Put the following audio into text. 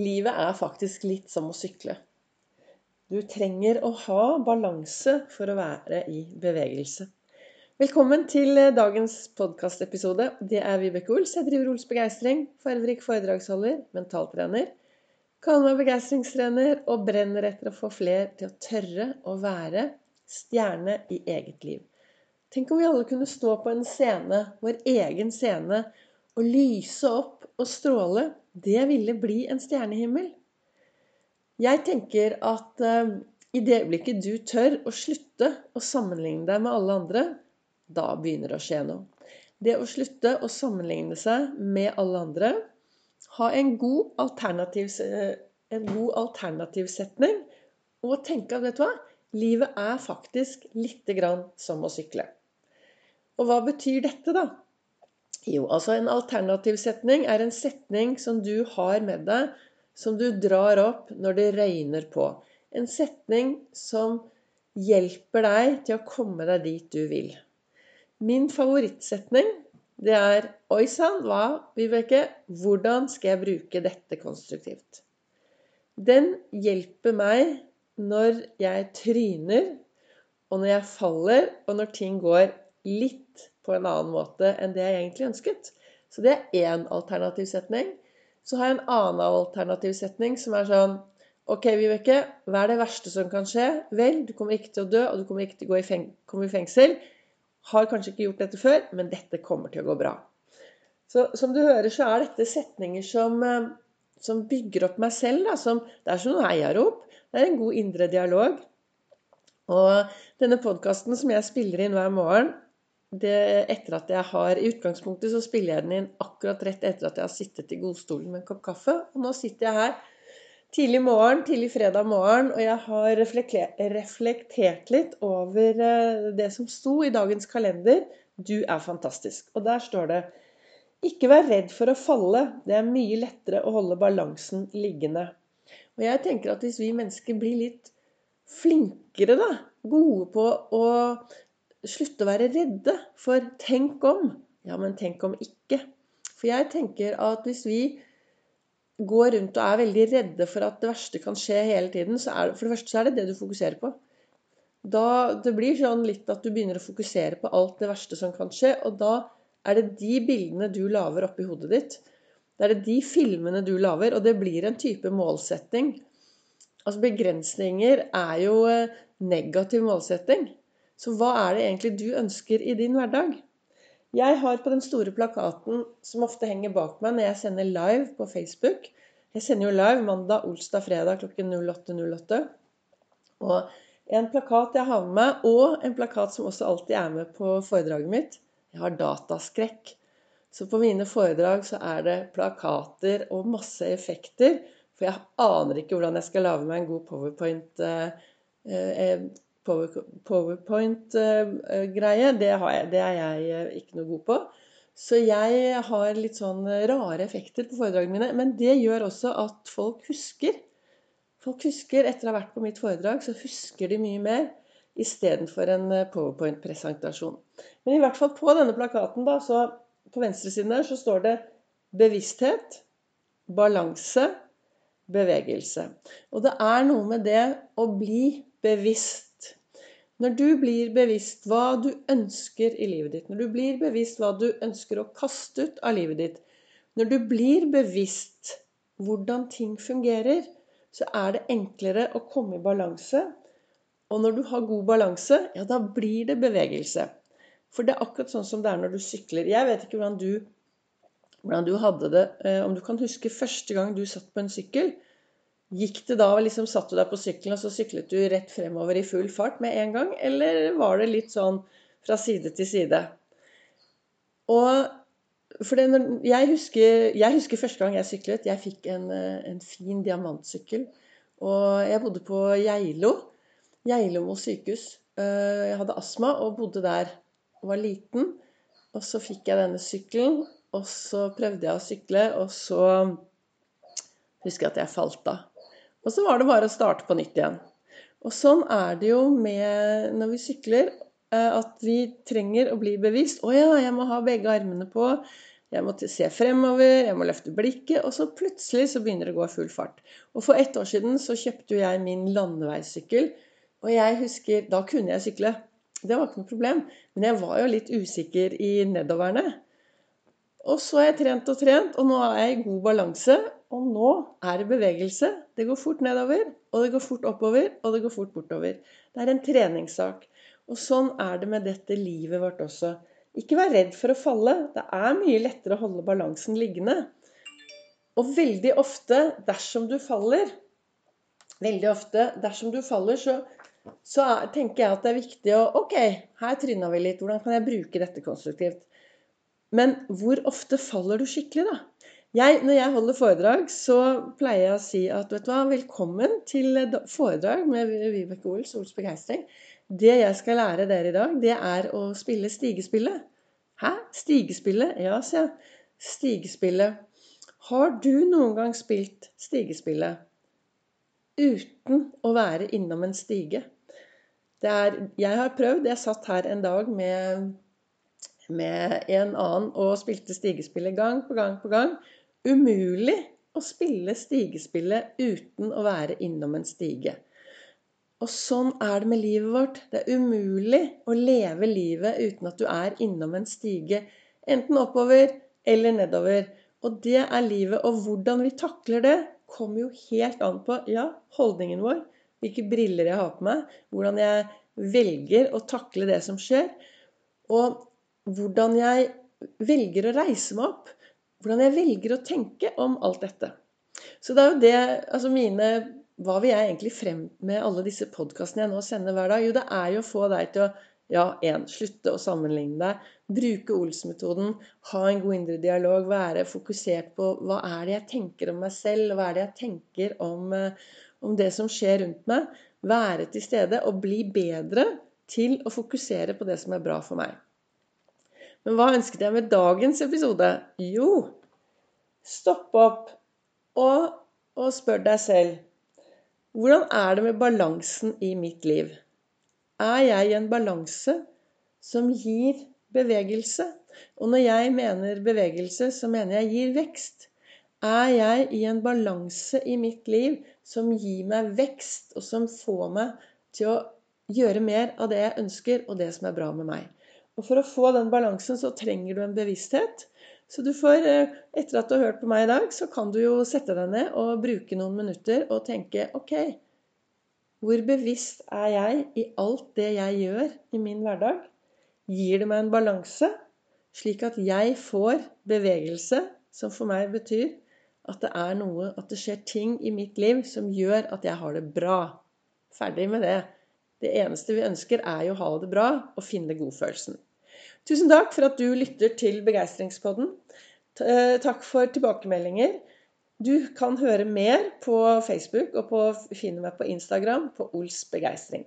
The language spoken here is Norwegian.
Livet er faktisk litt som å sykle. Du trenger å ha balanse for å være i bevegelse. Velkommen til dagens podkastepisode. Det er Vibeke Ols. Jeg driver Ols Begeistring. Farverik foredragsholder, mentaltrener. Kaller meg begeistringstrener og brenner etter å få flere til å tørre å være stjerne i eget liv. Tenk om vi alle kunne stå på en scene, vår egen scene, og lyse opp og stråle det ville bli en stjernehimmel. Jeg tenker at uh, i det øyeblikket du tør å slutte å sammenligne deg med alle andre, da begynner det å skje noe. Det å slutte å sammenligne seg med alle andre, ha en god, alternativ, eh, en god alternativsetning og tenke at vet du hva, livet er faktisk lite grann som å sykle. Og hva betyr dette, da? Jo, altså en alternativ setning er en setning som du har med deg, som du drar opp når det regner på. En setning som hjelper deg til å komme deg dit du vil. Min favorittsetning det er Oi sann, hva, Vibeke? Hvordan skal jeg bruke dette konstruktivt? Den hjelper meg når jeg tryner, og når jeg faller, og når ting går litt på en annen måte enn det jeg egentlig ønsket. Så det er én alternativ setning. Så har jeg en annen alternativ setning som er sånn Ok, Vibeke, hva er det verste som kan skje? Vel, du kommer ikke til å dø, og du kommer ikke til å gå i, feng i fengsel. Har kanskje ikke gjort dette før, men dette kommer til å gå bra. Så som du hører, så er dette setninger som, eh, som bygger opp meg selv. Da, som, det er som noe heiarop. Det er en god indre dialog. Og denne podkasten som jeg spiller inn hver morgen, det, etter at jeg har I utgangspunktet så spiller jeg den inn akkurat rett etter at jeg har sittet i godstolen med en kopp kaffe. Og nå sitter jeg her tidlig morgen, tidlig fredag morgen, og jeg har reflektert litt over eh, det som sto i dagens kalender. Du er fantastisk. Og der står det ikke vær redd for å falle. Det er mye lettere å holde balansen liggende. Og jeg tenker at hvis vi mennesker blir litt flinkere, da, gode på å slutte å være redde for 'tenk om'. Ja, men tenk om ikke. For jeg tenker at hvis vi går rundt og er veldig redde for at det verste kan skje hele tiden, så er det, for det første så er det det du fokuserer på. Da, det blir sånn litt at du begynner å fokusere på alt det verste som kan skje, og da er det de bildene du lager oppi hodet ditt. Da er det de filmene du lager, og det blir en type målsetting. Altså Begrensninger er jo eh, negativ målsetting. Så hva er det egentlig du ønsker i din hverdag? Jeg har på den store plakaten som ofte henger bak meg når jeg sender live på Facebook Jeg sender jo live mandag, olsdag, fredag klokken 08.08. Og en plakat jeg har med meg, og en plakat som også alltid er med på foredraget mitt Jeg har dataskrekk. Så på mine foredrag så er det plakater og masse effekter. For jeg aner ikke hvordan jeg skal lage meg en god powerpoint eh, eh, powerpoint-greie, det, det, er jeg eh, ikke noe god på. Så jeg har litt sånn rare effekter på foredragene mine. Men det gjør også at folk husker. Folk husker, Etter å ha vært på mitt foredrag, så husker de mye mer istedenfor en eh, powerpoint-presentasjon. Men i hvert fall på denne plakaten, da, så på venstresiden der, så står det bevissthet, balanse, bevegelse. Og det er noe med det å bli bevisst når du blir bevisst hva du ønsker i livet ditt, når du blir bevisst hva du ønsker å kaste ut av livet ditt, når du blir bevisst hvordan ting fungerer, så er det enklere å komme i balanse. Og når du har god balanse, ja, da blir det bevegelse. For det er akkurat sånn som det er når du sykler. Jeg vet ikke hvordan du, hvordan du hadde det, eh, om du kan huske første gang du satt på en sykkel. Gikk det da liksom Satt du deg på sykkelen, og så syklet du rett fremover i full fart med en gang? Eller var det litt sånn fra side til side? Og for det, jeg, husker, jeg, husker, første gang jeg syklet. Jeg fikk en, en fin diamantsykkel. Og jeg bodde på Geilo. Geilomo sykehus. Eh, jeg hadde astma og bodde der. Var liten. Og så fikk jeg denne sykkelen. Og så prøvde jeg å sykle, og så husker jeg at jeg falt av. Og så var det bare å starte på nytt igjen. Og sånn er det jo med når vi sykler, eh, at vi trenger å bli bevisst. 'Å ja, jeg må ha begge armene på. Jeg må se fremover, jeg må løfte blikket, og så plutselig så begynner det å gå full fart. Og for ett år siden så kjøpte jeg min landeveissykkel, og jeg husker Da kunne jeg sykle. Det var ikke noe problem. Men jeg var jo litt usikker i nedoverne. Og så har jeg trent og trent, og nå er jeg i god balanse. Og nå er det bevegelse. Det går fort nedover, og det går fort oppover, og det går fort bortover. Det er en treningssak. Og sånn er det med dette livet vårt også. Ikke vær redd for å falle. Det er mye lettere å holde balansen liggende. Og veldig ofte, dersom du faller Veldig ofte, dersom du faller, så så tenker jeg at det er viktig å Ok, her tryna vi litt. Hvordan kan jeg bruke dette konstruktivt? Men hvor ofte faller du skikkelig, da? Jeg, når jeg holder foredrag, så pleier jeg å si at vet du hva, velkommen til foredrag med Vibeke Ols, Ols begeistring. Det jeg skal lære dere i dag, det er å spille stigespillet. Hæ? Stigespillet? Ja, sier jeg. Stigespillet. Har du noen gang spilt stigespillet? uten å være innom en stige. Er, jeg har prøvd. Jeg satt her en dag med, med en annen og spilte stigespillet gang på gang på gang. Umulig å spille stigespillet uten å være innom en stige. Og sånn er det med livet vårt. Det er umulig å leve livet uten at du er innom en stige. Enten oppover eller nedover. Og det er livet. Og hvordan vi takler det, kommer jo helt an på ja, holdningen vår, hvilke briller jeg har på meg, hvordan jeg velger å takle det som skjer, og hvordan jeg velger å reise meg opp. Hvordan jeg velger å tenke om alt dette. Så det er jo det Altså mine Hva vil jeg egentlig frem med alle disse podkastene jeg nå sender hver dag? Jo, det er jo å få deg til å ja, en, slutte å sammenligne deg. Bruke Ols-metoden. Ha en god indre dialog. Være fokusert på hva er det jeg tenker om meg selv, hva er det jeg tenker om, eh, om det som skjer rundt meg. Være til stede og bli bedre til å fokusere på det som er bra for meg. Men hva ønsket jeg med dagens episode? Jo, stopp opp og, og spør deg selv hvordan er det med balansen i mitt liv? er jeg i en balanse som gir bevegelse. Og når jeg mener bevegelse, så mener jeg gir vekst. Er jeg i en balanse i mitt liv som gir meg vekst, og som får meg til å gjøre mer av det jeg ønsker, og det som er bra med meg? Og For å få den balansen så trenger du en bevissthet. Så du får, eh, etter at du har hørt på meg i dag, så kan du jo sette deg ned og bruke noen minutter og tenke OK, hvor bevisst er jeg i alt det jeg gjør i min hverdag? Gir det meg en balanse, slik at jeg får bevegelse, som for meg betyr at det er noe, at det skjer ting i mitt liv som gjør at jeg har det bra. Ferdig med det. Det eneste vi ønsker, er jo å ha det bra og finne godfølelsen. Tusen takk for at du lytter til Begeistringspodden. Eh, takk for tilbakemeldinger. Du kan høre mer på Facebook og på, finne meg på Instagram på Ols begeistring.